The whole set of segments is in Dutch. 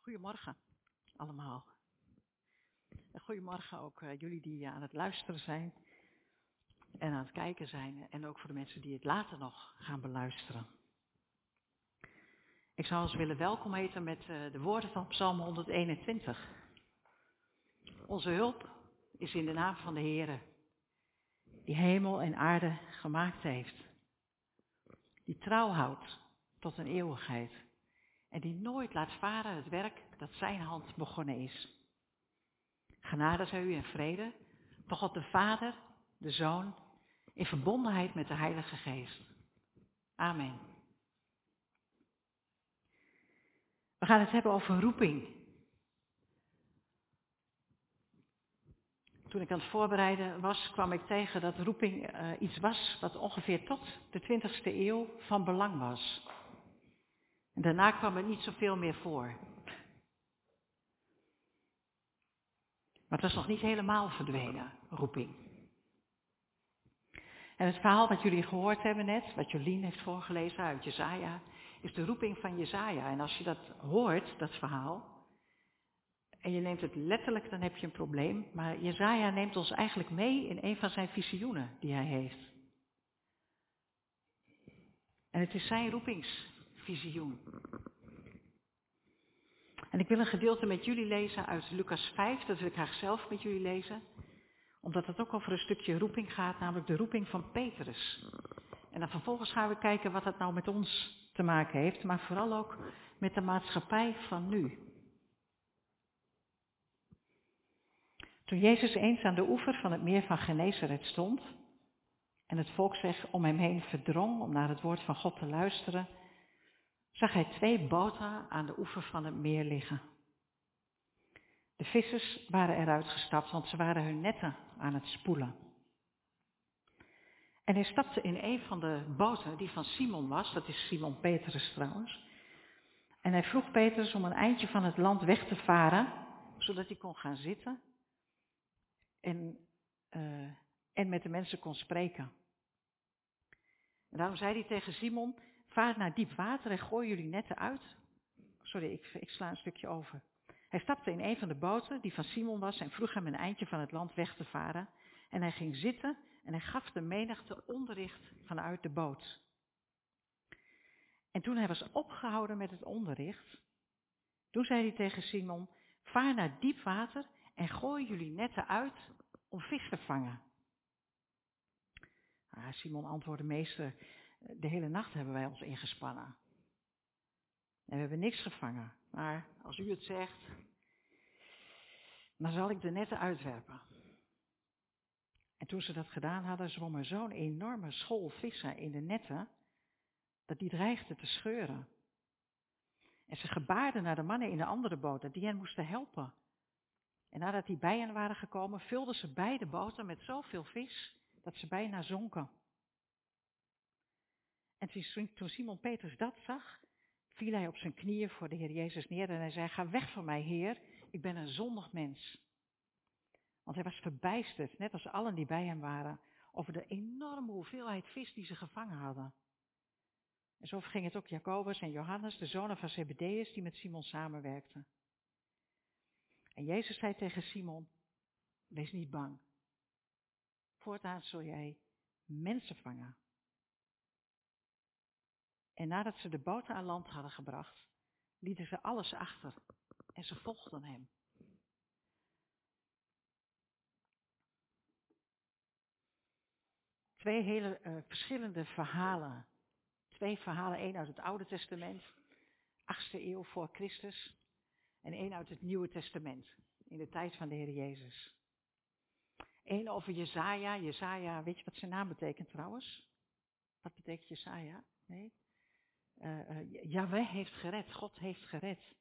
Goedemorgen allemaal. En goedemorgen ook uh, jullie die aan het luisteren zijn en aan het kijken zijn. En ook voor de mensen die het later nog gaan beluisteren. Ik zou ons willen welkom heten met uh, de woorden van Psalm 121. Onze hulp is in de naam van de Heere, die hemel en aarde gemaakt heeft. Die trouw houdt tot een eeuwigheid. En die nooit laat varen het werk dat zijn hand begonnen is. Genade zij u en vrede, toch God de Vader, de Zoon, in verbondenheid met de Heilige Geest. Amen. We gaan het hebben over roeping. Toen ik aan het voorbereiden was, kwam ik tegen dat roeping uh, iets was wat ongeveer tot de 20e eeuw van belang was. En daarna kwam er niet zoveel meer voor. Maar het was nog niet helemaal verdwenen, roeping. En het verhaal wat jullie gehoord hebben net, wat Jolien heeft voorgelezen uit Jezaja, is de roeping van Jezaja. En als je dat hoort, dat verhaal, en je neemt het letterlijk, dan heb je een probleem. Maar Jezaja neemt ons eigenlijk mee in een van zijn visioenen die hij heeft. En het is zijn En ik wil een gedeelte met jullie lezen uit Lucas 5, dat wil ik graag zelf met jullie lezen. Omdat het ook over een stukje roeping gaat, namelijk de roeping van Petrus. En dan vervolgens gaan we kijken wat dat nou met ons te maken heeft, maar vooral ook met de maatschappij van nu. Toen Jezus eens aan de oever van het meer van Genezaret stond en het volk zich om hem heen verdrong om naar het woord van God te luisteren, zag hij twee boten aan de oever van het meer liggen. De vissers waren eruit gestapt, want ze waren hun netten aan het spoelen. En hij stapte in een van de boten, die van Simon was, dat is Simon Petrus trouwens. En hij vroeg Petrus om een eindje van het land weg te varen, zodat hij kon gaan zitten en, uh, en met de mensen kon spreken. En daarom zei hij tegen Simon, vaar naar diep water en gooi jullie netten uit. Sorry, ik, ik sla een stukje over. Hij stapte in een van de boten die van Simon was en vroeg hem een eindje van het land weg te varen. En hij ging zitten en hij gaf de menigte onderricht vanuit de boot. En toen hij was opgehouden met het onderricht, toen zei hij tegen Simon, vaar naar diep water en gooi jullie netten uit om vis te vangen. Ah, Simon antwoordde, meester, de hele nacht hebben wij ons ingespannen. En we hebben niks gevangen. Maar als u het zegt, dan zal ik de netten uitwerpen. En toen ze dat gedaan hadden, zwom er zo'n enorme school vissen in de netten, dat die dreigde te scheuren. En ze gebaarden naar de mannen in de andere boten, die hen moesten helpen. En nadat die bij hen waren gekomen, vulden ze beide boten met zoveel vis, dat ze bijna zonken. En toen Simon Petrus dat zag, viel hij op zijn knieën voor de Heer Jezus neer en hij zei, ga weg van mij, Heer, ik ben een zondig mens. Want hij was verbijsterd, net als allen die bij hem waren, over de enorme hoeveelheid vis die ze gevangen hadden. En zo ging het ook Jacobus en Johannes, de zonen van Zebedeus, die met Simon samenwerkten. En Jezus zei tegen Simon, wees niet bang. Voortaan zul jij mensen vangen. En nadat ze de boten aan land hadden gebracht, lieten ze alles achter en ze volgden hem. Twee hele uh, verschillende verhalen. Twee verhalen, één uit het Oude Testament, 8e eeuw voor Christus, en één uit het Nieuwe Testament, in de tijd van de Heer Jezus. Eén over Jezaja. Jezaja, weet je wat zijn naam betekent trouwens? Wat betekent Jezaja? Nee? Uh, Yahweh heeft gered, God heeft gered.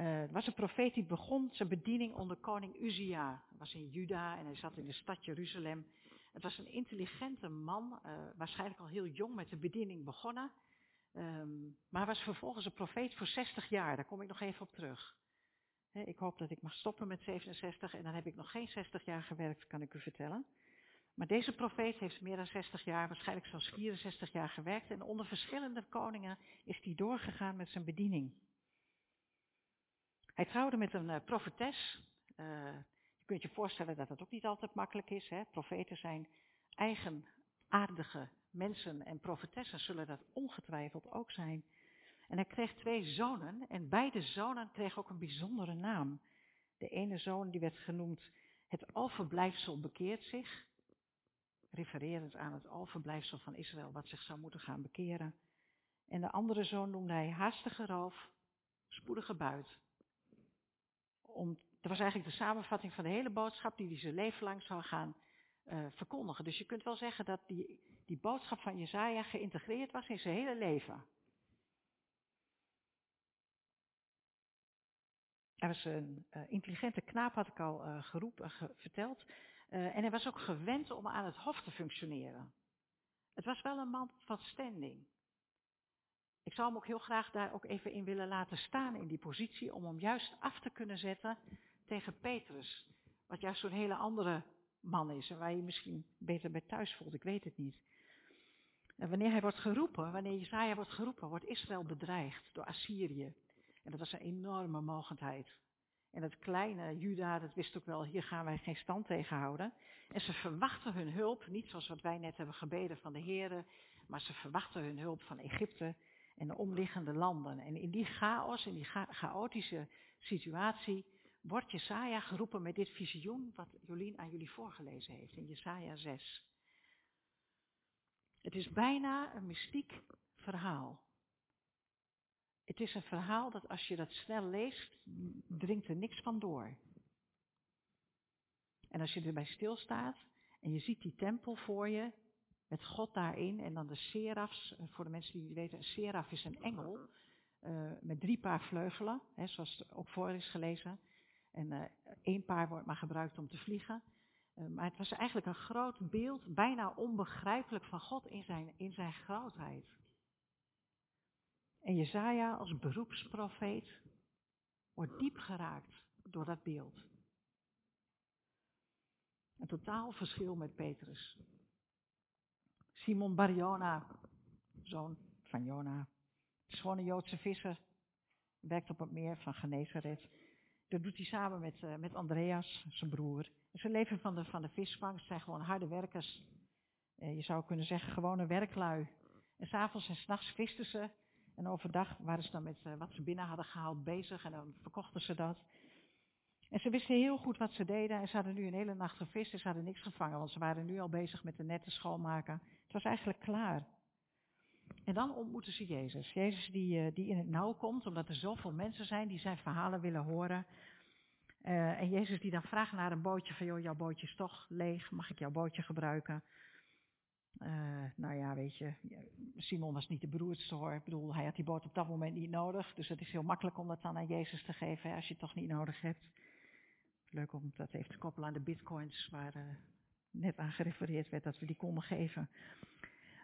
Uh, was een profeet die begon zijn bediening onder koning Uzia. Hij was in Juda en hij zat in de stad Jeruzalem. Het was een intelligente man, waarschijnlijk al heel jong met de bediening begonnen. Um, maar was vervolgens een profeet voor 60 jaar, daar kom ik nog even op terug. Ik hoop dat ik mag stoppen met 67 en dan heb ik nog geen 60 jaar gewerkt, kan ik u vertellen. Maar deze profeet heeft meer dan 60 jaar, waarschijnlijk zelfs 64 jaar gewerkt. En onder verschillende koningen is hij doorgegaan met zijn bediening. Hij trouwde met een uh, profetes. Uh, je kunt je voorstellen dat dat ook niet altijd makkelijk is. Hè? Profeten zijn eigenaardige mensen en profetessen zullen dat ongetwijfeld ook zijn. En hij kreeg twee zonen en beide zonen kregen ook een bijzondere naam. De ene zoon die werd genoemd het overblijfsel bekeert zich, refererend aan het overblijfsel van Israël wat zich zou moeten gaan bekeren. En de andere zoon noemde hij haastige roof, spoedige buit. Om, dat was eigenlijk de samenvatting van de hele boodschap die hij zijn leven lang zou gaan uh, verkondigen. Dus je kunt wel zeggen dat die, die boodschap van Jezaja geïntegreerd was in zijn hele leven. Hij was een uh, intelligente knaap, had ik al uh, geroepen, ge verteld. Uh, en hij was ook gewend om aan het hof te functioneren. Het was wel een man van standing. Ik zou hem ook heel graag daar ook even in willen laten staan in die positie, om hem juist af te kunnen zetten tegen Petrus. Wat juist zo'n hele andere man is en waar je misschien beter bij thuis voelt, ik weet het niet. En wanneer hij wordt geroepen, wanneer Jezaja wordt geroepen, wordt Israël bedreigd door Assyrië. En dat was een enorme mogendheid. En het kleine Juda, dat wist ook wel, hier gaan wij geen stand tegen houden. En ze verwachten hun hulp, niet zoals wat wij net hebben gebeden van de heren, maar ze verwachten hun hulp van Egypte en de omliggende landen. En in die chaos, in die chaotische situatie, wordt Jesaja geroepen met dit visioen wat Jolien aan jullie voorgelezen heeft in Jesaja 6. Het is bijna een mystiek verhaal. Het is een verhaal dat als je dat snel leest, dringt er niks van door. En als je erbij stilstaat en je ziet die tempel voor je, met God daarin en dan de serafs, eh, voor de mensen die weten, een seraf is een engel uh, met drie paar vleugelen, hè, zoals het ook voor is gelezen. En uh, één paar wordt maar gebruikt om te vliegen. Maar het was eigenlijk een groot beeld, bijna onbegrijpelijk van God in zijn, in zijn grootheid. En Jezaja als beroepsprofeet wordt diep geraakt door dat beeld. Een totaal verschil met Petrus. Simon Barjona, zoon van Jona, is gewoon een Joodse visser, werkt op het meer van Genezaret. Dat doet hij samen met, uh, met Andreas, zijn broer. ze leven van de, van de visvangst, zijn gewoon harde werkers. Uh, je zou kunnen zeggen, gewone werklui. En s'avonds en s'nachts visten ze en overdag waren ze dan met uh, wat ze binnen hadden gehaald bezig en dan verkochten ze dat. En ze wisten heel goed wat ze deden en ze hadden nu een hele nacht gevist en ze hadden niks gevangen, want ze waren nu al bezig met de netten schoonmaken. Het was eigenlijk klaar. En dan ontmoeten ze Jezus. Jezus die, uh, die in het nauw komt, omdat er zoveel mensen zijn die zijn verhalen willen horen. Uh, en Jezus die dan vraagt naar een bootje van, joh, jouw bootje is toch leeg, mag ik jouw bootje gebruiken? Uh, nou ja, weet je, Simon was niet de beroerdste hoor. Ik bedoel, hij had die boot op dat moment niet nodig. Dus het is heel makkelijk om dat dan aan Jezus te geven als je het toch niet nodig hebt. Leuk om dat even te koppelen aan de bitcoins waar uh, net aan gerefereerd werd dat we die konden geven.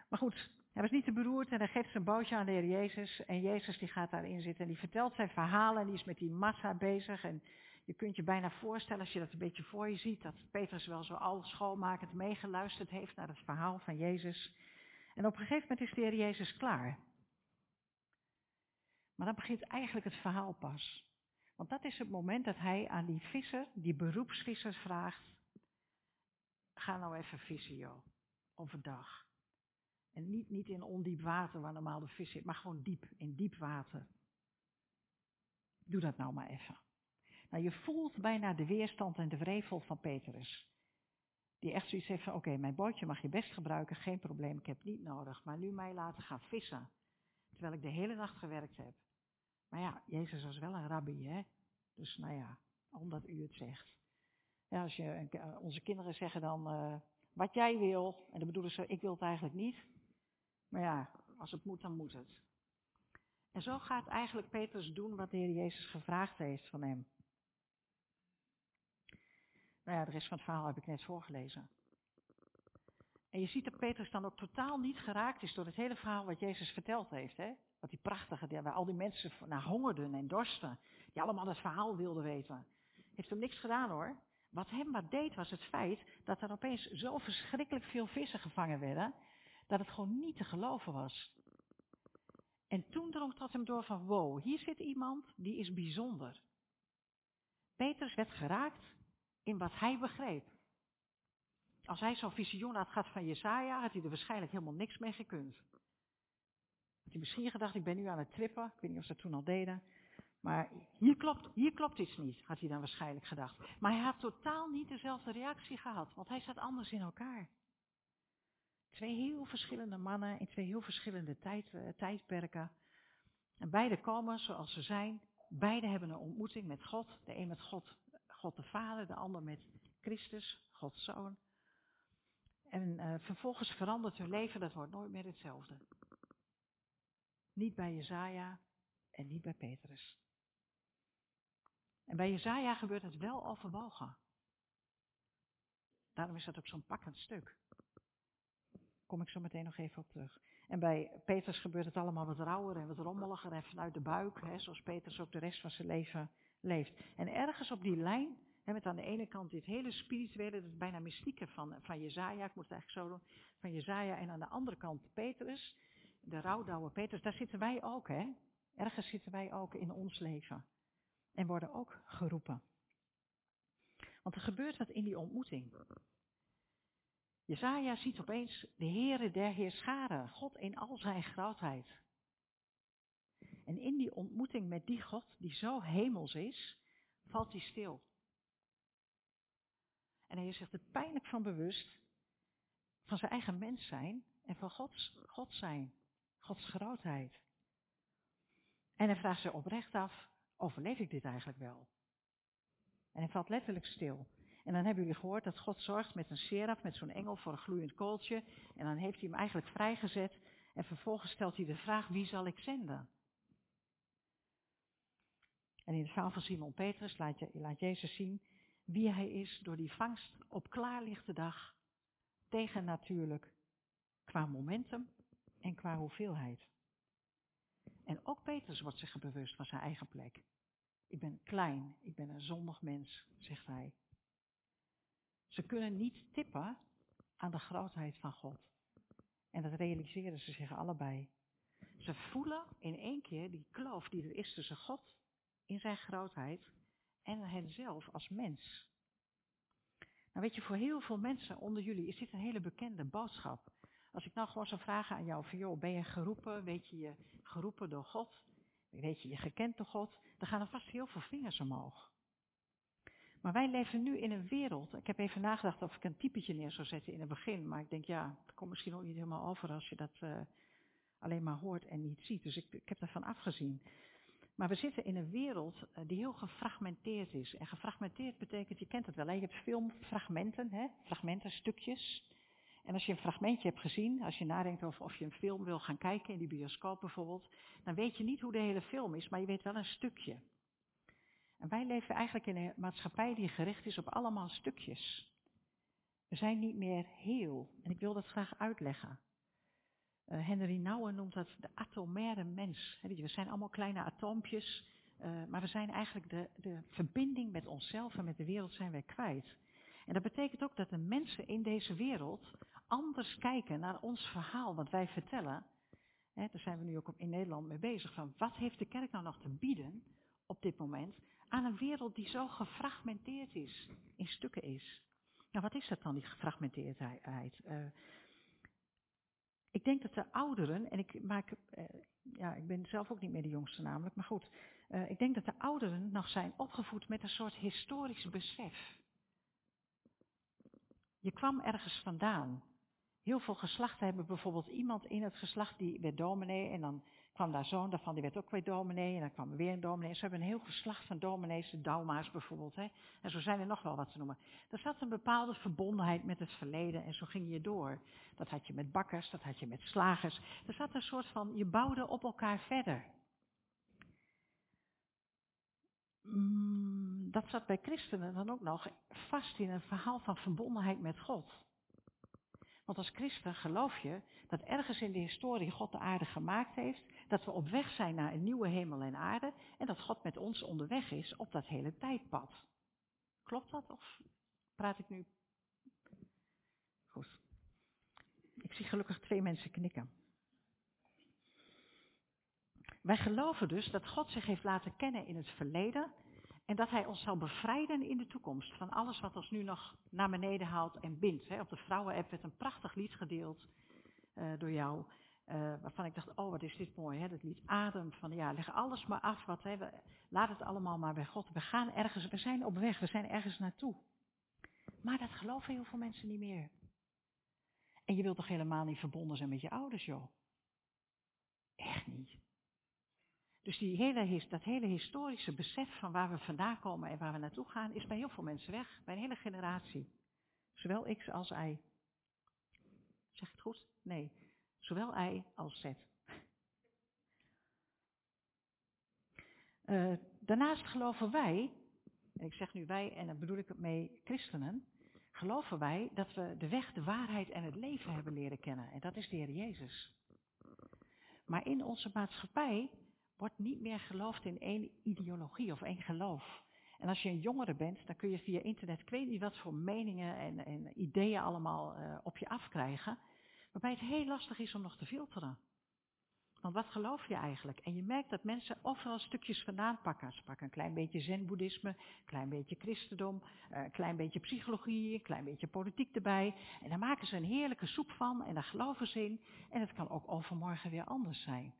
Maar goed, hij was niet te beroerd en hij geeft zijn bootje aan de Heer Jezus. En Jezus die gaat daarin zitten en die vertelt zijn verhalen en die is met die massa bezig. En je kunt je bijna voorstellen, als je dat een beetje voor je ziet, dat Petrus wel zo al schoolmakend meegeluisterd heeft naar het verhaal van Jezus. En op een gegeven moment is de Heer Jezus klaar. Maar dan begint eigenlijk het verhaal pas. Want dat is het moment dat hij aan die visser, die beroepsvisser vraagt, ga nou even vissen joh, overdag. En niet, niet in ondiep water waar normaal de vis zit, maar gewoon diep, in diep water. Doe dat nou maar even. Nou, je voelt bijna de weerstand en de wrevel van Petrus. Die echt zoiets heeft van, oké, mijn bootje mag je best gebruiken, geen probleem, ik heb het niet nodig. Maar nu mij laten gaan vissen, terwijl ik de hele nacht gewerkt heb. Maar ja, Jezus was wel een rabbi, hè. Dus nou ja, omdat u het zegt. Ja, als je, eh, onze kinderen zeggen dan, uh, wat jij wil, en dan bedoelen ze, ik wil het eigenlijk niet. Maar ja, als het moet, dan moet het. En zo gaat eigenlijk Petrus doen wat de Heer Jezus gevraagd heeft van hem. Nou ja, de rest van het verhaal heb ik net voorgelezen. En je ziet dat Petrus dan ook totaal niet geraakt is door het hele verhaal wat Jezus verteld heeft. Hè? Wat die prachtige, waar al die mensen naar hongerden en dorsten. Die allemaal het verhaal wilden weten. Heeft hem niks gedaan hoor. wat hem wat deed was het feit dat er opeens zo verschrikkelijk veel vissen gevangen werden, dat het gewoon niet te geloven was. En toen drong tot hem door van, wow, hier zit iemand die is bijzonder. Petrus werd geraakt in wat hij begreep. Als hij zo'n visioen had gehad van Jesaja, had hij er waarschijnlijk helemaal niks mee gekund. Had hij misschien gedacht, ik ben nu aan het trippen, ik weet niet of ze dat toen al deden. Maar hier klopt, hier klopt iets niet, had hij dan waarschijnlijk gedacht. Maar hij had totaal niet dezelfde reactie gehad, want hij zat anders in elkaar. Twee heel verschillende mannen in twee heel verschillende tijd, uh, tijdperken. En beide komen zoals ze zijn. Beide hebben een ontmoeting met God. De een met God, God de Vader, de ander met Christus, Gods Zoon. En uh, vervolgens verandert hun leven, dat wordt nooit meer hetzelfde. Niet bij Jezaja en niet bij Petrus. En bij Jezaja gebeurt het wel overwogen. Daarom is dat ook zo'n pakkend stuk. Kom ik zo meteen nog even op terug. En bij Petrus gebeurt het allemaal wat rauwer en wat rommeliger en vanuit de buik, hè, zoals Petrus ook de rest van zijn leven leeft. En ergens op die lijn, hè, met aan de ene kant dit hele spirituele, dat is bijna mystieke van, van Jezaja, ik moet het eigenlijk zo doen, van Jezaja en aan de andere kant Petrus, de rouwdouwe Petrus, daar zitten wij ook, hè. Ergens zitten wij ook in ons leven. En worden ook geroepen. Want er gebeurt wat in die ontmoeting. Jezaja ziet opeens de Heere der Heerscharen, God in al zijn grootheid. En in die ontmoeting met die God, die zo hemels is, valt hij stil. En hij is zich er pijnlijk van bewust van zijn eigen mens zijn en van Gods, God zijn, Gods grootheid. En hij vraagt zich oprecht af, overleef ik dit eigenlijk wel? En hij valt letterlijk stil. En dan hebben jullie gehoord dat God zorgt met een seraf, met zo'n engel voor een gloeiend kooltje. En dan heeft hij hem eigenlijk vrijgezet. En vervolgens stelt hij de vraag, wie zal ik zenden? En in het verhaal van Simon Petrus laat, je, laat Jezus zien wie hij is door die vangst op klaarlichte dag. Tegen natuurlijk qua momentum en qua hoeveelheid. En ook Petrus wordt zich bewust van zijn eigen plek. Ik ben klein, ik ben een zondig mens, zegt hij. Ze kunnen niet tippen aan de grootheid van God. En dat realiseren ze zich allebei. Ze voelen in één keer die kloof die er is tussen God in zijn grootheid en henzelf als mens. Nou weet je, voor heel veel mensen onder jullie is dit een hele bekende boodschap. Als ik nou gewoon zou vragen aan jou van, joh, ben je geroepen? Weet je je geroepen door God? Weet je je gekend door God? Dan gaan er vast heel veel vingers omhoog. Maar wij leven nu in een wereld. Ik heb even nagedacht of ik een typetje neer zou zetten in het begin. Maar ik denk, ja, het komt misschien ook niet helemaal over als je dat uh, alleen maar hoort en niet ziet. Dus ik, ik heb daarvan afgezien. Maar we zitten in een wereld uh, die heel gefragmenteerd is. En gefragmenteerd betekent, je kent het wel, je hebt filmfragmenten, hè? fragmenten, stukjes. En als je een fragmentje hebt gezien, als je nadenkt over of je een film wil gaan kijken in die bioscoop bijvoorbeeld, dan weet je niet hoe de hele film is, maar je weet wel een stukje. En wij leven eigenlijk in een maatschappij die gericht is op allemaal stukjes. We zijn niet meer heel. En ik wil dat graag uitleggen. Uh, Henry Nouwen noemt dat de atomaire mens. we zijn allemaal kleine atoompjes, uh, maar we zijn eigenlijk de, de verbinding met onszelf en met de wereld zijn wij kwijt. En dat betekent ook dat de mensen in deze wereld anders kijken naar ons verhaal wat wij vertellen. Daar zijn we nu ook in Nederland mee bezig van wat heeft de kerk nou nog te bieden op dit moment aan een wereld die zo gefragmenteerd is, in stukken is. Nou, wat is dat dan, die gefragmenteerdheid? Uh, ik denk dat de ouderen, en ik maak, uh, ja, ik ben zelf ook niet meer de jongste namelijk, maar goed. Uh, ik denk dat de ouderen nog zijn opgevoed met een soort historisch besef. Je kwam ergens vandaan. Heel veel geslachten hebben bijvoorbeeld iemand in het geslacht die werd dominee en dan kwam daar zoon daarvan, die werd ook weer dominee en dan kwam er weer een dominee. Ze hebben een heel geslacht van dominees, de Dauma's bijvoorbeeld. Hè? En zo zijn er nog wel wat te noemen. Er zat een bepaalde verbondenheid met het verleden en zo ging je door. Dat had je met bakkers, dat had je met slagers. Er zat een soort van, je bouwde op elkaar verder. Mm, dat zat bij christenen dan ook nog vast in een verhaal van verbondenheid met God. Want als christen geloof je dat ergens in de historie God de aarde gemaakt heeft, dat we op weg zijn naar een nieuwe hemel en aarde en dat God met ons onderweg is op dat hele tijdpad. Klopt dat of Praat ik nu? Goed. Ik zie gelukkig twee mensen knikken. Wij geloven dus dat God zich heeft laten kennen in het verleden en dat Hij ons zal bevrijden in de toekomst van alles wat ons nu nog naar beneden haalt en bindt. Op de vrouwen-app werd een prachtig lied gedeeld uh, door jou, uh, waarvan ik dacht, oh wat is dit mooi, hè? dat lied Adem, van ja, leg alles maar af, wat, hè? Laat het allemaal maar bij God. We gaan ergens, we zijn op weg, we zijn ergens naartoe. Maar dat geloven heel veel mensen niet meer. En je wilt toch helemaal niet verbonden zijn met je ouders, joh? Echt niet. Dus dat hele historische besef van waar we vandaan komen en waar we naartoe gaan, is bij heel veel mensen weg. Bij een hele generatie. Zowel X als Y. Zeg ik het goed? Nee. Zowel Y als Z. Uh, daarnaast geloven wij, en ik zeg nu wij en dan bedoel ik het mee christenen, geloven wij dat we de weg, de waarheid en het leven hebben leren kennen. En dat is de Heer Jezus. Maar in onze maatschappij wordt niet meer geloofd in één ideologie of één geloof. En als je een jongere bent, dan kun je via internet, ik weet niet wat voor meningen en, en ideeën allemaal uh, op je afkrijgen. Waarbij het heel lastig is om nog te filteren. Want wat geloof je eigenlijk? En je merkt dat mensen overal stukjes vandaan pakken. Ze pakken een klein beetje zen-boeddhisme, een klein beetje christendom, een klein beetje psychologie, een klein beetje politiek erbij. En daar maken ze een heerlijke soep van en daar geloven ze in. En het kan ook overmorgen weer anders zijn.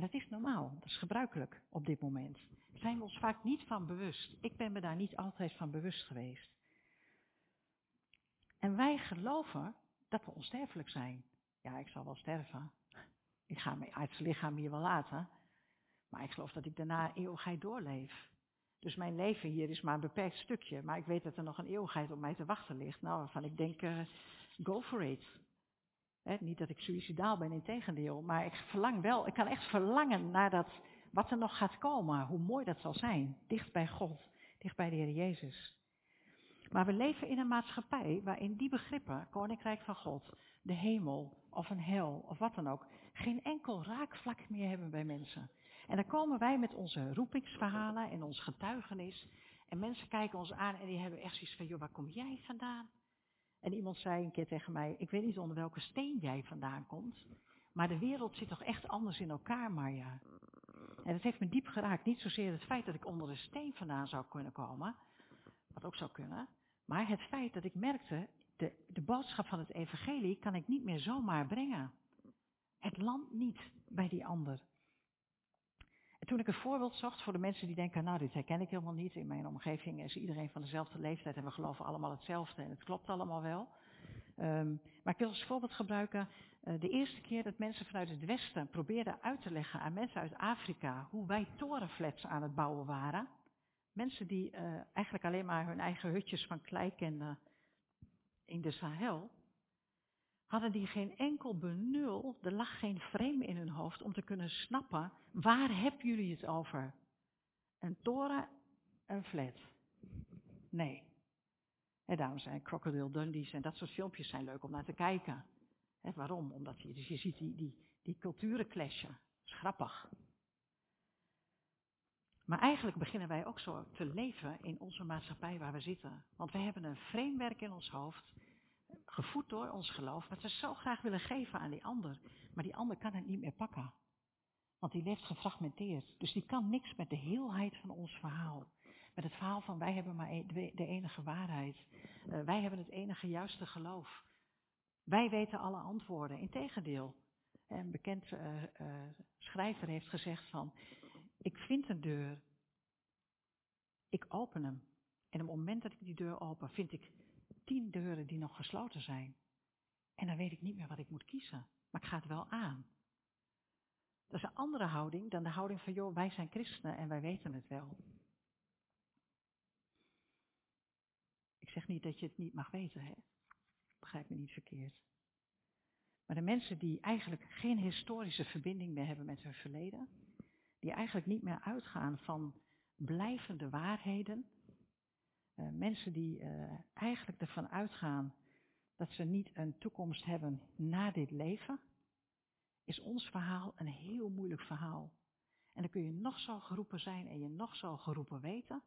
En dat is normaal, dat is gebruikelijk op dit moment. Zijn we ons vaak niet van bewust. Ik ben me daar niet altijd van bewust geweest. En wij geloven dat we onsterfelijk zijn. Ja, ik zal wel sterven. Ik ga mijn aardse lichaam hier wel laten. Maar ik geloof dat ik daarna eeuwigheid doorleef. Dus mijn leven hier is maar een beperkt stukje. Maar ik weet dat er nog een eeuwigheid op mij te wachten ligt. Nou, waarvan ik denk, uh, go for it niet dat ik suicidaal ben, in tegendeel, maar ik verlang wel, ik kan echt verlangen naar dat, wat er nog gaat komen, hoe mooi dat zal zijn, dicht bij God, dicht bij de Heer Jezus. Maar we leven in een maatschappij waarin die begrippen, Koninkrijk van God, de hemel of een hel of wat dan ook, geen enkel raakvlak meer hebben bij mensen. En dan komen wij met onze roepingsverhalen en ons getuigenis. En mensen kijken ons aan en die hebben echt zoiets van, joh, waar kom jij vandaan? En iemand zei een keer tegen mij, ik weet niet onder welke steen jij vandaan komt, maar de wereld zit toch echt anders in elkaar, Marja. En het heeft me diep geraakt. Niet zozeer het feit dat ik onder de steen vandaan zou kunnen komen, wat ook zou kunnen, maar het feit dat ik merkte, de, de boodschap van het evangelie kan ik niet meer zomaar brengen. Het landt niet bij die ander. En toen ik een voorbeeld zocht voor de mensen die denken, nou dit herken ik helemaal niet. In mijn omgeving is iedereen van dezelfde leeftijd en we geloven allemaal hetzelfde en het klopt allemaal wel. Um, maar ik wil als voorbeeld gebruiken uh, de eerste keer dat mensen vanuit het Westen probeerden uit te leggen aan mensen uit Afrika hoe wij torenflats aan het bouwen waren. Mensen die uh, eigenlijk alleen maar hun eigen hutjes van klei kenden in de Sahel hadden die geen enkel benul, er lag geen frame in hun hoofd om te kunnen snappen, waar hebben jullie het over? Een toren, een flat. Nee. En daarom zijn Crocodile Dundee's en dat soort filmpjes zijn leuk om naar te kijken. Waarom? Omdat je, dus je ziet die, die, die culturen clashen. Is grappig. Maar eigenlijk beginnen wij ook zo te leven in onze maatschappij waar we zitten. Want we hebben een framewerk in ons hoofd gevoed door ons geloof, wat we zo graag willen geven aan die ander. Maar die ander kan het niet meer pakken. Want die leeft gefragmenteerd. Dus die kan niks met de heelheid van ons verhaal. Met het verhaal van wij hebben maar e-, de enige waarheid. Uh, wij hebben het enige juiste geloof. Wij weten alle antwoorden. Integendeel. Een bekend uh, uh, schrijver heeft gezegd van, ik vind een deur, ik open hem. En op het moment dat ik die deur open, vind ik tien deuren die nog gesloten zijn. En dan weet ik niet meer wat ik moet kiezen. Maar ik ga het wel aan. Dat is een andere houding dan de houding van, joh, wij zijn christenen en wij weten het wel. Ik zeg niet dat je het niet mag weten, hè. Begrijp me niet verkeerd. Maar de mensen die eigenlijk geen historische verbinding meer hebben met hun verleden, die eigenlijk niet meer uitgaan van blijvende waarheden, mensen die uh, eigenlijk ervan uitgaan dat ze niet een toekomst hebben na dit leven, is ons verhaal een heel moeilijk verhaal. En dan kun je nog zo geroepen zijn en je nog zo geroepen weten,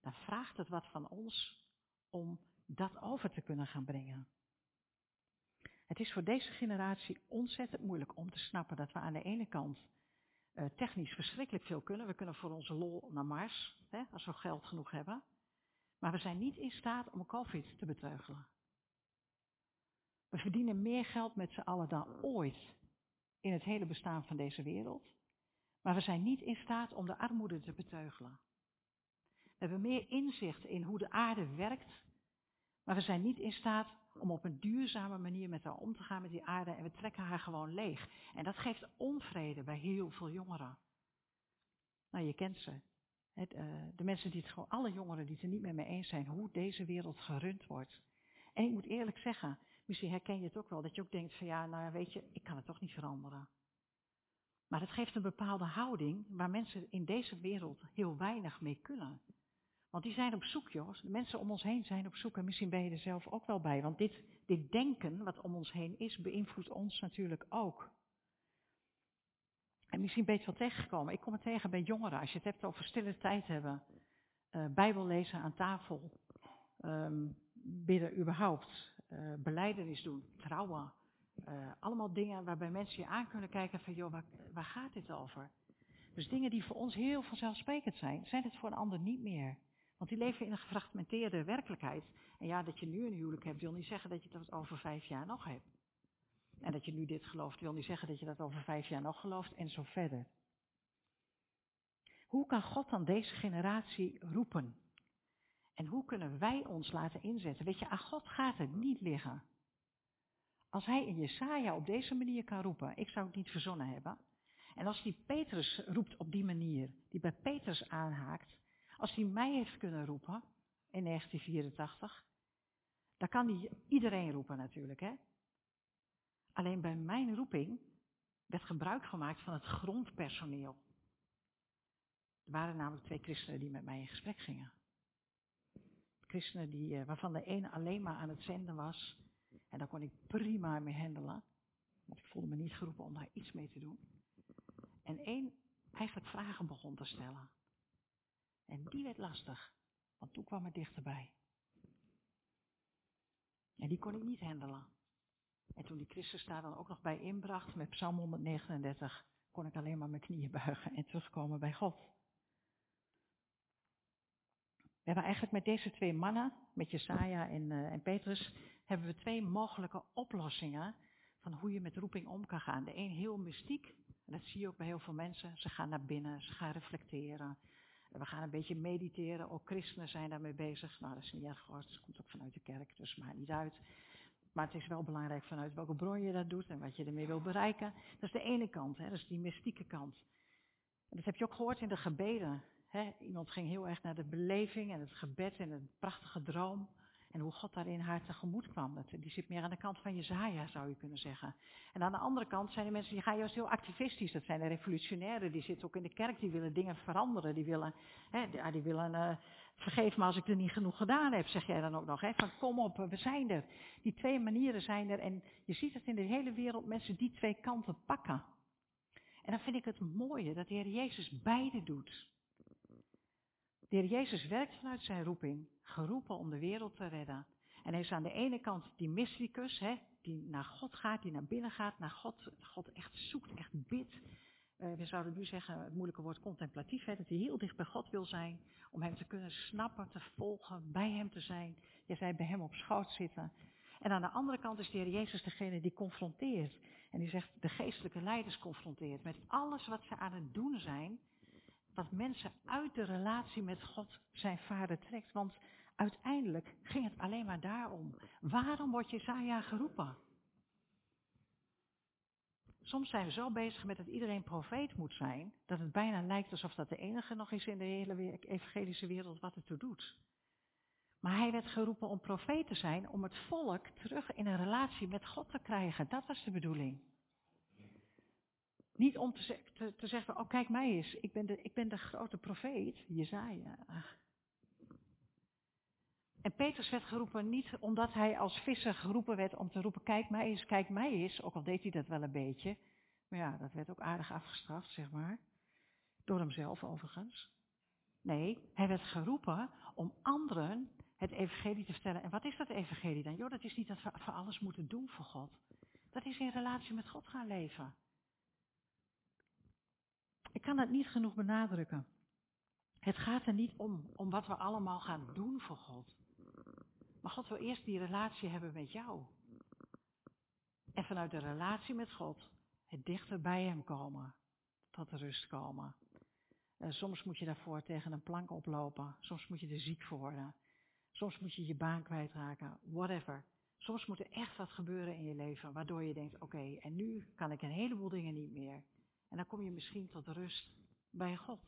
dan vraagt het wat van ons om dat over te kunnen gaan brengen. Het is voor deze generatie ontzettend moeilijk om te snappen dat we aan de ene kant uh, technisch verschrikkelijk veel kunnen. We kunnen voor onze lol naar Mars, hè, als we geld genoeg hebben. Maar we zijn niet in staat om COVID te beteugelen. We verdienen meer geld met z'n allen dan ooit in het hele bestaan van deze wereld. Maar we zijn niet in staat om de armoede te beteugelen. We hebben meer inzicht in hoe de aarde werkt, maar we zijn niet in staat om op een duurzame manier met haar om te gaan met die aarde en we trekken haar gewoon leeg. En dat geeft onvrede bij heel veel jongeren. Nou, je kent ze. Uh, de mensen die het gewoon, alle jongeren die het er niet meer mee eens zijn hoe deze wereld gerund wordt. En ik moet eerlijk zeggen, misschien herken je het ook wel, dat je ook denkt van ja, nou weet je, ik kan het toch niet veranderen. Maar het geeft een bepaalde houding waar mensen in deze wereld heel weinig mee kunnen. Want die zijn op zoek, jongens. De mensen om ons heen zijn op zoek en misschien ben je er zelf ook wel bij. Want dit, dit denken wat om ons heen is, beïnvloedt ons natuurlijk ook. En misschien ben je het wel tegengekomen. Ik kom het tegen bij jongeren. Als je het hebt over stille tijd hebben, uh, Bijbel lezen aan tafel, um, bidden überhaupt, uh, beleidenis doen, trouwen. Uh, allemaal dingen waarbij mensen je aan kunnen kijken van, joh, waar gaat dit over? Dus dingen die voor ons heel vanzelfsprekend zijn, zijn het voor een ander niet meer. Want die leven in een gefragmenteerde werkelijkheid. En ja, dat je nu een huwelijk hebt, wil niet zeggen dat je dat over vijf jaar nog hebt. En dat je nu dit gelooft, wil niet zeggen dat je dat over vijf jaar nog gelooft en zo verder. Hoe kan God dan deze generatie roepen? En hoe kunnen wij ons laten inzetten? Weet je, aan God gaat het niet liggen. Als hij in Jesaja op deze manier kan roepen, ik zou het niet verzonnen hebben. En als die Petrus roept op die manier, die bij Petrus aanhaakt, als hij mij heeft kunnen roepen in 1984, dan kan hij iedereen roepen natuurlijk. Hè? Alleen bij mijn roeping werd gebruik gemaakt van het grondpersoneel. Er waren namelijk twee christenen die met mij in gesprek gingen. Christenen die, eh, waarvan de ene alleen maar aan het zenden was. En daar kon ik prima mee handelen. Want ik voelde me niet geroepen om daar iets mee te doen. En één eigenlijk vragen begon te stellen. En die werd lastig, want toen kwam het dichterbij. En die kon ik niet handelen. En toen die Christus daar dan ook nog bij inbracht met Psalm 139, kon ik alleen maar mijn knieën buigen en terugkomen bij God. We hebben eigenlijk met deze twee mannen, met Jesaja en, uh, en Petrus, hebben we twee mogelijke oplossingen van hoe je met roeping om kan gaan. De een heel mystiek, en dat zie je ook bij heel veel mensen. Ze gaan naar binnen, ze gaan reflecteren, we gaan een beetje mediteren, ook christenen zijn daarmee bezig. Nou, dat is niet erg hoor, het komt ook vanuit de kerk, dus maakt niet uit. Maar het is wel belangrijk vanuit welke bron je dat doet en wat je ermee wil bereiken. Dat is de ene kant, hè, dat is die mystieke kant. En dat heb je ook gehoord in de gebeden. Hè. Iemand ging heel erg naar de beleving en het gebed en een prachtige droom. En hoe God daarin haar tegemoet kwam. Dat, die zit meer aan de kant van Jezaja, zou je kunnen zeggen. En aan de andere kant zijn de mensen die gaan juist heel activistisch. Dat zijn de revolutionairen, die zitten ook in de kerk, die willen dingen veranderen. Die willen, hè, die, willen uh, vergeef me als ik er niet genoeg gedaan heb, zeg jij dan ook nog. Hè, van kom op, we zijn er. Die twee manieren zijn er. En je ziet het in de hele wereld, mensen die twee kanten pakken. En dan vind ik het mooie dat de Heer Jezus beide doet. De Heer Jezus werkt vanuit zijn roeping geroepen om de wereld te redden. En hij is aan de ene kant die mysticus, hè, die naar God gaat, die naar binnen gaat, naar God, God echt zoekt, echt bidt. Uh, we zouden nu zeggen, het moeilijke woord contemplatief, hè, dat hij heel dicht bij God wil zijn, om hem te kunnen snappen, te volgen, bij hem te zijn. Je zei bij hem op schoot zitten. En aan de andere kant is de Heer Jezus degene die confronteert. En die zegt, de geestelijke leiders confronteert met alles wat ze aan het doen zijn, wat mensen uit de relatie met God zijn vader trekt. Want uiteindelijk ging het alleen maar daarom. Waarom wordt Jesaja geroepen? Soms zijn we zo bezig met dat iedereen profeet moet zijn, dat het bijna lijkt alsof dat de enige nog is in de hele evangelische wereld wat het toe doet. Maar hij werd geroepen om profeet te zijn, om het volk terug in een relatie met God te krijgen. Dat was de bedoeling. Niet om te, te, te, zeggen, oh kijk mij eens, ik ben de, ik ben de grote profeet, Jezaja. En Petrus werd geroepen niet omdat hij als visser geroepen werd om te roepen, kijk mij eens, kijk mij eens. Ook al deed hij dat wel een beetje. Maar ja, dat werd ook aardig afgestraft, zeg maar. Door hemzelf overigens. Nee, hij werd geroepen om anderen het evangelie te vertellen. En wat is dat evangelie dan? Joh, dat is niet dat we voor alles moeten doen voor God. Dat is in relatie met God gaan leven. Ik kan dat niet genoeg benadrukken. Het gaat er niet om, om wat we allemaal gaan doen voor God. Maar God wil eerst die relatie hebben met jou. En vanuit de relatie met God het dichter bij Hem komen. Tot rust komen. Uh, soms moet je daarvoor tegen een plank oplopen. Soms moet je er ziek voor worden. Soms moet je je baan kwijtraken. Whatever. Soms moet er echt wat gebeuren in je leven. Waardoor je denkt, oké, en nu kan ik een heleboel dingen niet meer. En dan kom je misschien tot rust bij God.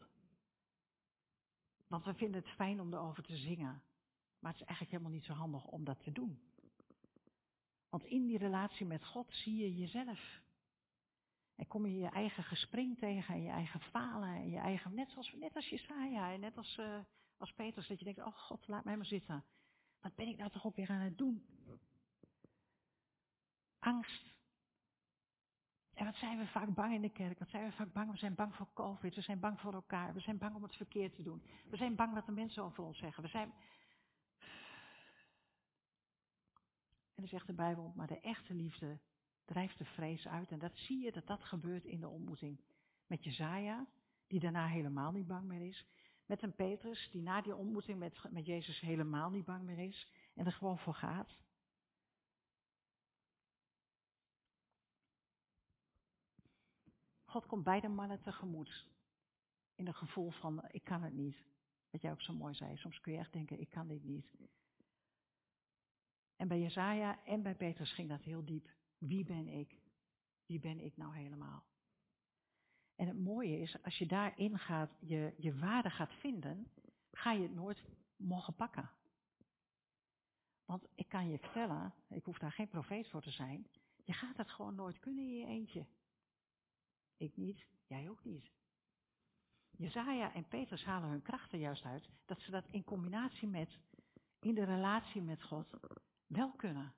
Want we vinden het fijn om erover te zingen. Maar het is eigenlijk helemaal niet zo handig om dat te doen. Want in die relatie met God zie je jezelf. En kom je je eigen gespring tegen en je eigen falen en je eigen, net als, net als Jesaja en net als, uh, als Petrus, dat je denkt, oh God, laat mij maar zitten. Wat ben ik nou toch ook weer aan het doen? Angst. En wat zijn we vaak bang in de kerk? Wat zijn we vaak bang? We zijn bang voor COVID, we zijn bang voor elkaar, we zijn bang om het verkeerd te doen. We zijn bang wat de mensen over ons zeggen. We zijn... En dan zegt de Bijbel, maar de echte liefde drijft de vrees uit. En dat zie je dat dat gebeurt in de ontmoeting met Jezaja, die daarna helemaal niet bang meer is. Met een Petrus, die na die ontmoeting met, met Jezus helemaal niet bang meer is en er gewoon voor gaat. God komt beide mannen tegemoet. In een gevoel van, ik kan het niet. Wat jij ook zo mooi zei. Soms kun je echt denken, ik kan dit niet. En bij Jezaja en bij Petrus ging dat heel diep. Wie ben ik? Wie ben ik nou helemaal? En het mooie is, als je daarin gaat, je, je waarde gaat vinden, ga je het nooit mogen pakken. Want ik kan je vertellen, ik hoef daar geen profeet voor te zijn, je gaat het gewoon nooit kunnen in je eentje. Ik niet, jij ook niet. Jezaja en Petrus halen hun krachten juist uit, dat ze dat in combinatie met, in de relatie met God, wel kunnen.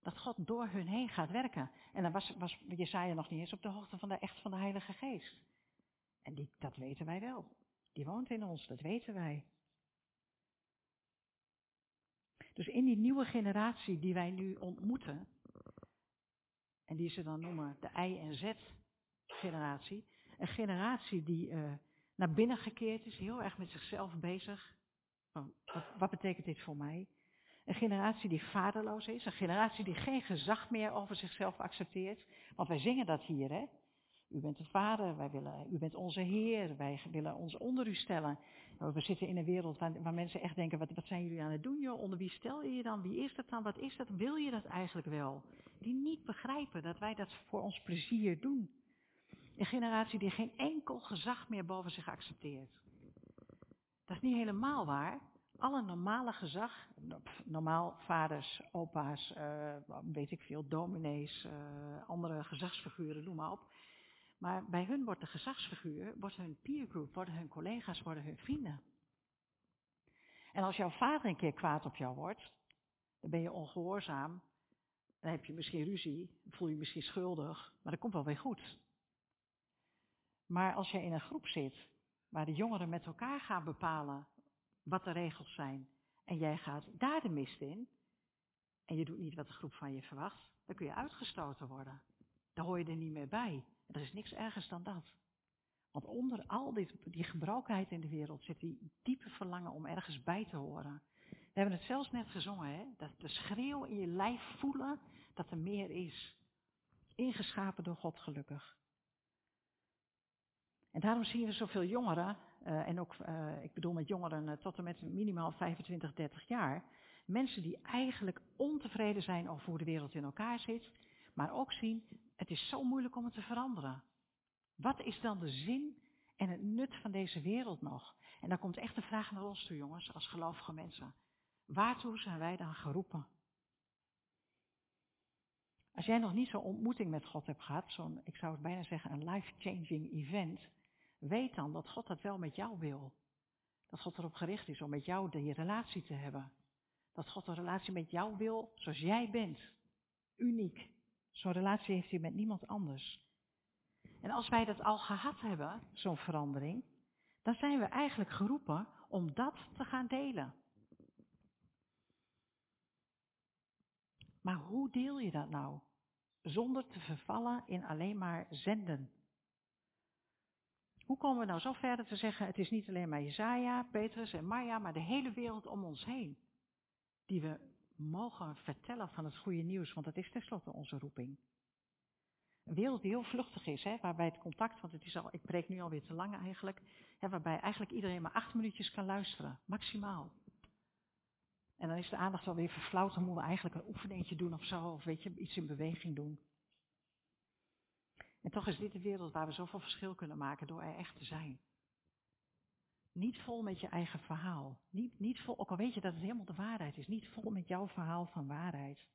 Dat God door hun heen gaat werken. En dan was, was Jesaja nog niet eens op de hoogte van de echt van de Heilige Geest. En dat weten wij wel. Die woont in ons, dat weten wij. Dus in die nieuwe generatie die wij nu ontmoeten, en die ze dan noemen de I- en Z-generatie, een generatie die uh, naar binnen gekeerd is, heel erg met zichzelf bezig. Wat betekent dit voor mij? Een generatie die vaderloos is. Een generatie die geen gezag meer over zichzelf accepteert. Want wij zingen dat hier, hè. U bent de vader, wij willen, u bent onze Heer, wij willen ons onder u stellen. We zitten in een wereld waar, waar mensen echt denken, wat, wat, zijn jullie aan het doen joh? Onder wie stel je je dan? Wie is dat dan? Wat is dat? Wil je dat eigenlijk wel? Die niet begrijpen dat wij dat voor ons plezier doen. Een generatie die geen enkel gezag meer boven zich accepteert. Dat is niet helemaal waar, alle normale gezag, normaal vaders, opa's, uh, weet ik veel, dominees, uh, andere gezagsfiguren, noem maar op. Maar bij hun wordt de gezagsfiguur, wordt hun peergroup, worden hun collega's, worden hun vrienden. En als jouw vader een keer kwaad op jou wordt, dan ben je ongehoorzaam, dan heb je misschien ruzie, voel je je misschien schuldig, maar dat komt wel weer goed. Maar als je in een groep zit, waar de jongeren met elkaar gaan bepalen wat de regels zijn en jij gaat daar de mist in en je doet niet wat de groep van je verwacht, dan kun je uitgestoten worden. Dan hoor je er niet meer bij. Er is niks ergers dan dat. Want onder al dit, die gebrokenheid in de wereld zit die diepe verlangen om ergens bij te horen. We hebben het zelfs net gezongen, hè? dat de schreeuw in je lijf voelen dat er meer is. Ingeschapen door God gelukkig. En daarom zien we zoveel jongeren uh, en ook, uh, ik bedoel met jongeren uh, tot en met minimaal 25, 30 jaar. Mensen die eigenlijk ontevreden zijn over hoe de wereld in elkaar zit, maar ook zien, het is zo moeilijk om het te veranderen. Wat is dan de zin en het nut van deze wereld nog? En dan komt echt de vraag naar ons toe, jongens, als gelovige mensen. Waartoe zijn wij dan geroepen? Als jij nog niet zo'n ontmoeting met God hebt gehad, zo'n, ik zou het bijna zeggen, een life-changing event, Weet dan dat God dat wel met jou wil. Dat God erop gericht is om met jou die relatie te hebben. Dat God een relatie met jou wil zoals jij bent. Uniek. Zo'n relatie heeft hij met niemand anders. En als wij dat al gehad hebben, zo'n verandering, dan zijn we eigenlijk geroepen om dat te gaan delen. Maar hoe deel je dat nou? Zonder te vervallen in alleen maar zenden. Hoe komen we nou zo verder te zeggen, het is niet alleen maar Jezaja, Petrus en Marja, maar de hele wereld om ons heen. Die we mogen vertellen van het goede nieuws, want dat is tenslotte onze roeping. Een wereld die heel vluchtig is, hè, waarbij het contact, want het is al, ik preek nu alweer te lang eigenlijk, hè, waarbij eigenlijk iedereen maar acht minuutjes kan luisteren, maximaal. En dan is de aandacht alweer verflauwd, dan moeten we eigenlijk een oefeningetje doen of zo, of weet je, iets in beweging doen. En toch is dit de wereld waar we zoveel verschil kunnen maken door er echt te zijn. Niet vol met je eigen verhaal. Niet, niet vol, ook al weet je dat het helemaal de waarheid is, niet vol met jouw verhaal van waarheid.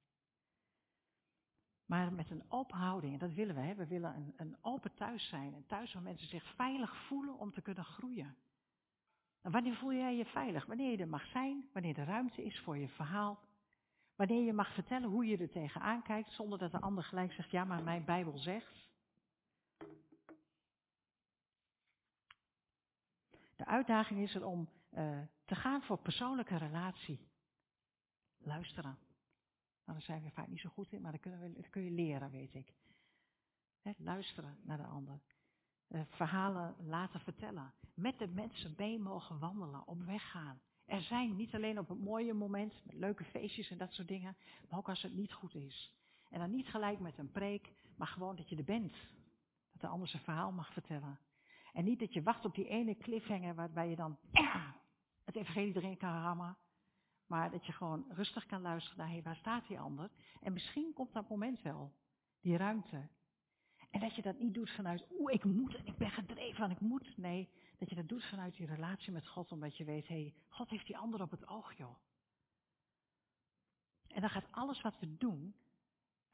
Maar met een open houding, en dat willen we. Hè? We willen een, een open thuis zijn. Een thuis waar mensen zich veilig voelen om te kunnen groeien. En wanneer voel jij je veilig? Wanneer je er mag zijn, wanneer er ruimte is voor je verhaal. Wanneer je mag vertellen hoe je er tegenaan kijkt, zonder dat de ander gelijk zegt, ja maar mijn Bijbel zegt. De uitdaging is er om uh, te gaan voor persoonlijke relatie. Luisteren. Nou, daar zijn we vaak niet zo goed in, maar dat, kunnen we, kun je leren, weet ik. luisteren naar de ander. Uh, verhalen laten vertellen. Met de mensen mee mogen wandelen, op weg gaan. Er zijn niet alleen op het mooie moment, met leuke feestjes en dat soort dingen, maar ook als het niet goed is. En dan niet gelijk met een preek, maar gewoon dat je er bent. Dat de ander zijn verhaal mag vertellen. En niet dat je wacht op die ene cliffhanger waarbij je dan het evangelie erin kan rammen. Maar dat je gewoon rustig kan luisteren naar, hé, waar staat die ander? En misschien komt dat moment wel, die ruimte. En dat je dat niet doet vanuit, oeh, ik moet, ik ben gedreven van ik moet. Nee, dat je dat doet vanuit die relatie met God, omdat je weet, hé, God heeft die ander op het oog, joh. En dan gaat alles wat we doen,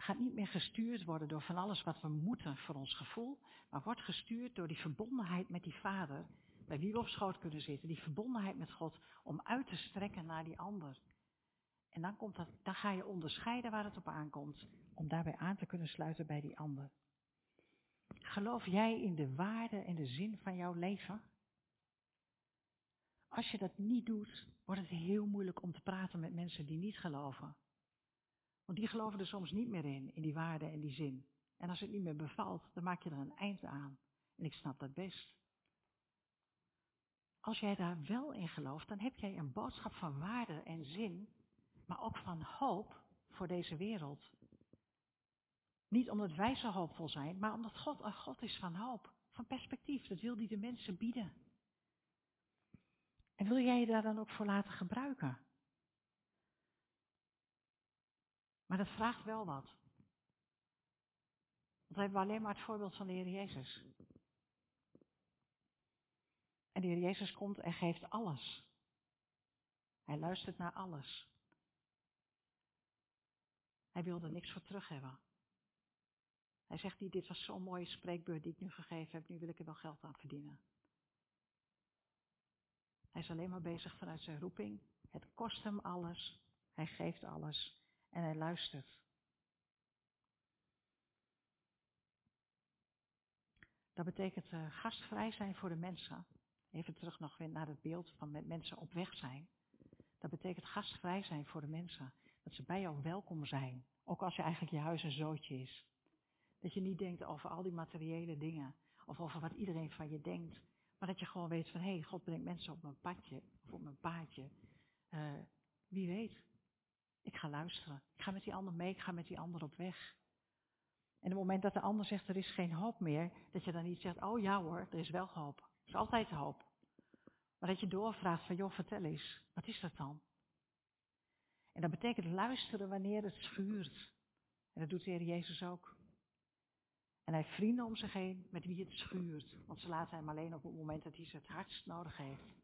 gaat niet meer gestuurd worden door van alles wat we moeten voor ons gevoel, maar wordt gestuurd door die verbondenheid met die Vader, bij wie we op schoot kunnen zitten, die verbondenheid met God, om uit te strekken naar die ander. En dan, komt dat, dan ga je onderscheiden waar het op aankomt, om daarbij aan te kunnen sluiten bij die ander. Geloof jij in de waarde en de zin van jouw leven? Als je dat niet doet, wordt het heel moeilijk om te praten met mensen die niet geloven. Want die geloven er soms niet meer in, in die waarde en die zin. En als het niet meer bevalt, dan maak je er een eind aan. En ik snap dat best. Als jij daar wel in gelooft, dan heb jij een boodschap van waarde en zin, maar ook van hoop voor deze wereld. Niet omdat wij zo hoopvol zijn, maar omdat God een God is van hoop, van perspectief. Dat wil hij de mensen bieden. En wil jij je daar dan ook voor laten gebruiken? Maar dat vraagt wel wat. Want we hebben alleen maar het voorbeeld van de Heer Jezus. En de Heer Jezus komt en geeft alles. Hij luistert naar alles. Hij wilde niks voor terug hebben. Hij zegt niet, dit was zo'n mooie spreekbeurt die ik nu gegeven heb, nu wil ik er wel geld aan verdienen. Hij is alleen maar bezig vanuit zijn roeping. Het kost hem alles. Hij geeft alles. En hij luistert. Dat betekent uh, gastvrij zijn voor de mensen. Even terug nog weer naar het beeld van met mensen op weg zijn. Dat betekent gastvrij zijn voor de mensen. Dat ze bij jou welkom zijn. Ook als je eigenlijk je huis een zootje is. Dat je niet denkt over al die materiële dingen. Of over wat iedereen van je denkt. Maar dat je gewoon weet van, hé, hey, God brengt mensen op mijn padje. Of op mijn paadje. Uh, wie weet. Ik ga luisteren. Ik ga met die ander mee. Ik ga met die ander op weg. En op het moment dat de ander zegt, er is geen hoop meer. Dat je dan niet zegt, oh ja hoor, er is wel hoop. Er is altijd hoop. Maar dat je doorvraagt van, joh, vertel eens. Wat is dat dan? En dat betekent luisteren wanneer het schuurt. En dat doet de Heer Jezus ook. En hij heeft vrienden om zich heen met wie het schuurt. Want ze laten hem alleen op het moment dat hij ze het hardst nodig heeft.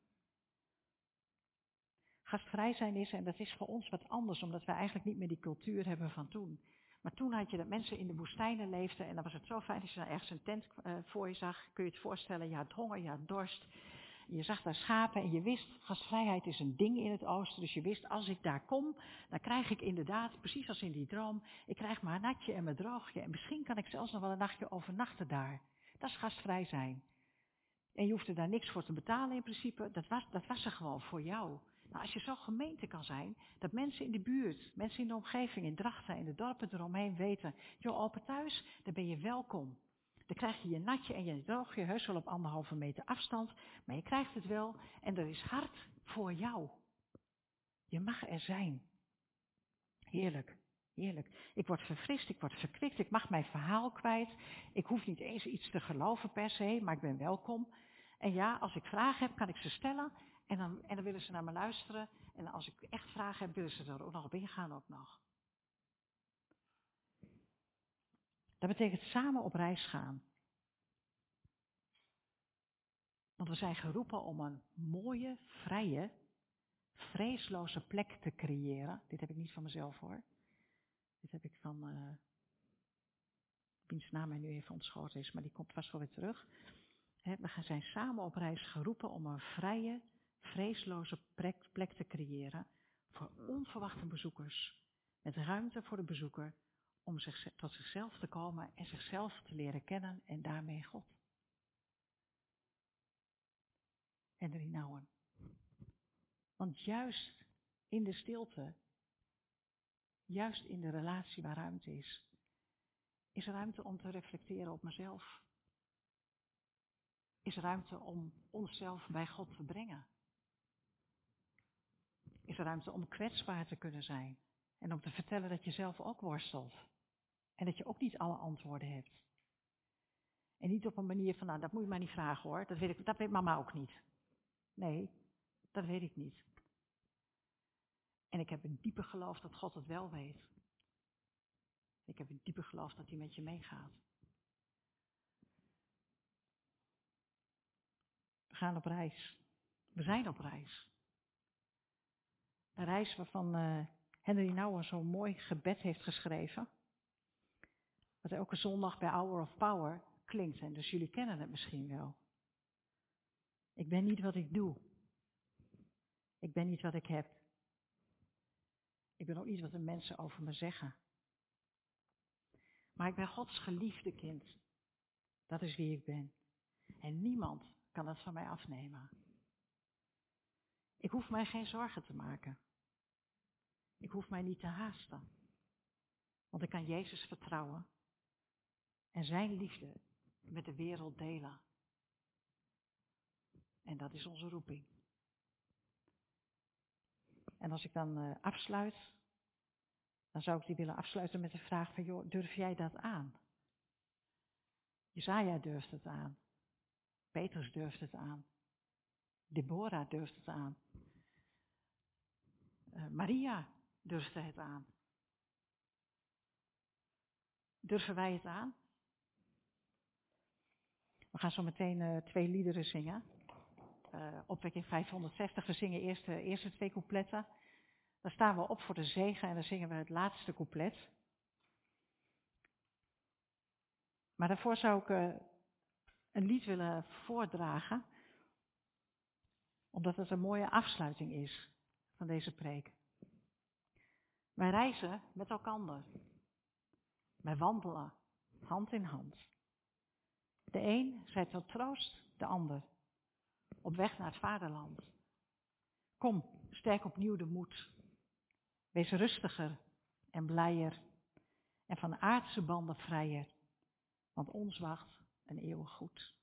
Gastvrij zijn is, en dat is voor ons wat anders, omdat wij eigenlijk niet meer die cultuur hebben van toen. Maar toen had je dat mensen in de woestijnen leefden en dan was het zo fijn als je dan ergens een tent uh, voor je zag. Kun je het voorstellen, je had honger, je had dorst. Je zag daar schapen en je wist, gastvrijheid is een ding in het oosten. Dus je wist, als ik daar kom, dan krijg ik inderdaad, precies als in die droom, ik krijg een natje en mijn droogje. En misschien kan ik zelfs nog wel een nachtje overnachten daar. Dat is gastvrij zijn. En je hoefde daar niks voor te betalen in principe. Dat was, dat was er gewoon voor jou. Nou, als je zo gemeente kan zijn, dat mensen in de buurt, mensen in de omgeving, in Drachten, in de dorpen eromheen weten, joh, open thuis, daar ben je welkom. Dan krijg je je natje en je droogje heus wel op anderhalve meter afstand, maar je krijgt het wel en er is hart voor jou. Je mag er zijn. Heerlijk, heerlijk. Ik word verfrist, ik word verkwikt, ik mag mijn verhaal kwijt. Ik hoef niet eens iets te geloven per se, maar ik ben welkom. En ja, als ik vragen heb, kan ik ze stellen en dan, en dan willen ze naar me luisteren. En als ik echt vragen heb, willen ze er ook nog op ingaan ook nog. Dat betekent samen op reis gaan. Want we zijn geroepen om een mooie, vrije, vreesloze plek te creëren. Dit heb ik niet van mezelf hoor. Dit heb ik van, uh, naam mij nu even ontschoten is, maar die komt vast wel weer terug. we zijn samen op reis geroepen om een vrije, vreesloze plek, te creëren voor onverwachte bezoekers. Met ruimte voor de bezoeker om tot zichzelf te komen en zichzelf te leren kennen en daarmee God. En erin houden. Want juist in de stilte, juist in de relatie waar ruimte is, is ruimte om te reflecteren op mezelf. Is ruimte om onszelf bij God te brengen. Is ruimte om kwetsbaar te kunnen zijn. En om te vertellen dat je zelf ook worstelt. En dat je ook niet alle antwoorden hebt. En niet op een manier van, nou, dat moet je maar niet vragen hoor. Dat weet, ik, dat weet mama ook niet. Nee, dat weet ik niet. En ik heb een diepe geloof dat God het wel weet. Ik heb een diepe geloof dat hij met je meegaat. We gaan op reis. We zijn op reis. Een reis waarvan uh, Henry Nouwen zo'n mooi gebed heeft geschreven. Wat elke zondag bij Hour of Power klinkt. En dus jullie kennen het misschien wel. Ik ben niet wat ik doe. Ik ben niet wat ik heb. Ik ben ook niet wat de mensen over me zeggen. Maar ik ben Gods geliefde kind. Dat is wie ik ben. En niemand kan dat van mij afnemen. Ik hoef mij geen zorgen te maken. Ik hoef mij niet te haasten. Want ik kan Jezus vertrouwen en zijn liefde met de wereld delen. En dat is onze roeping. En als ik dan uh, afsluit, dan zou ik die willen afsluiten met de vraag van, joh, durf jij dat aan? Jezaja durft het aan. Petrus durft het aan. Deborah durft het aan. Uh, Maria durfde het aan. Durven wij het aan? We gaan zo meteen uh, twee liederen zingen. Uh, opwekking 560, we zingen eerst de eerste twee coupletten. Dan staan we op voor de zegen en dan zingen we het laatste couplet. Maar daarvoor zou ik uh, een lied willen voordragen, omdat het een mooie afsluiting is van deze preek. Wij reizen met elkaar. Wij wandelen hand in hand. De een zij tot troost, de ander. Op weg naar het vaderland. Kom, sterk opnieuw de moed. Wees rustiger en blijer. En van aardse banden vrijer. Want ons wacht een eeuwig goed.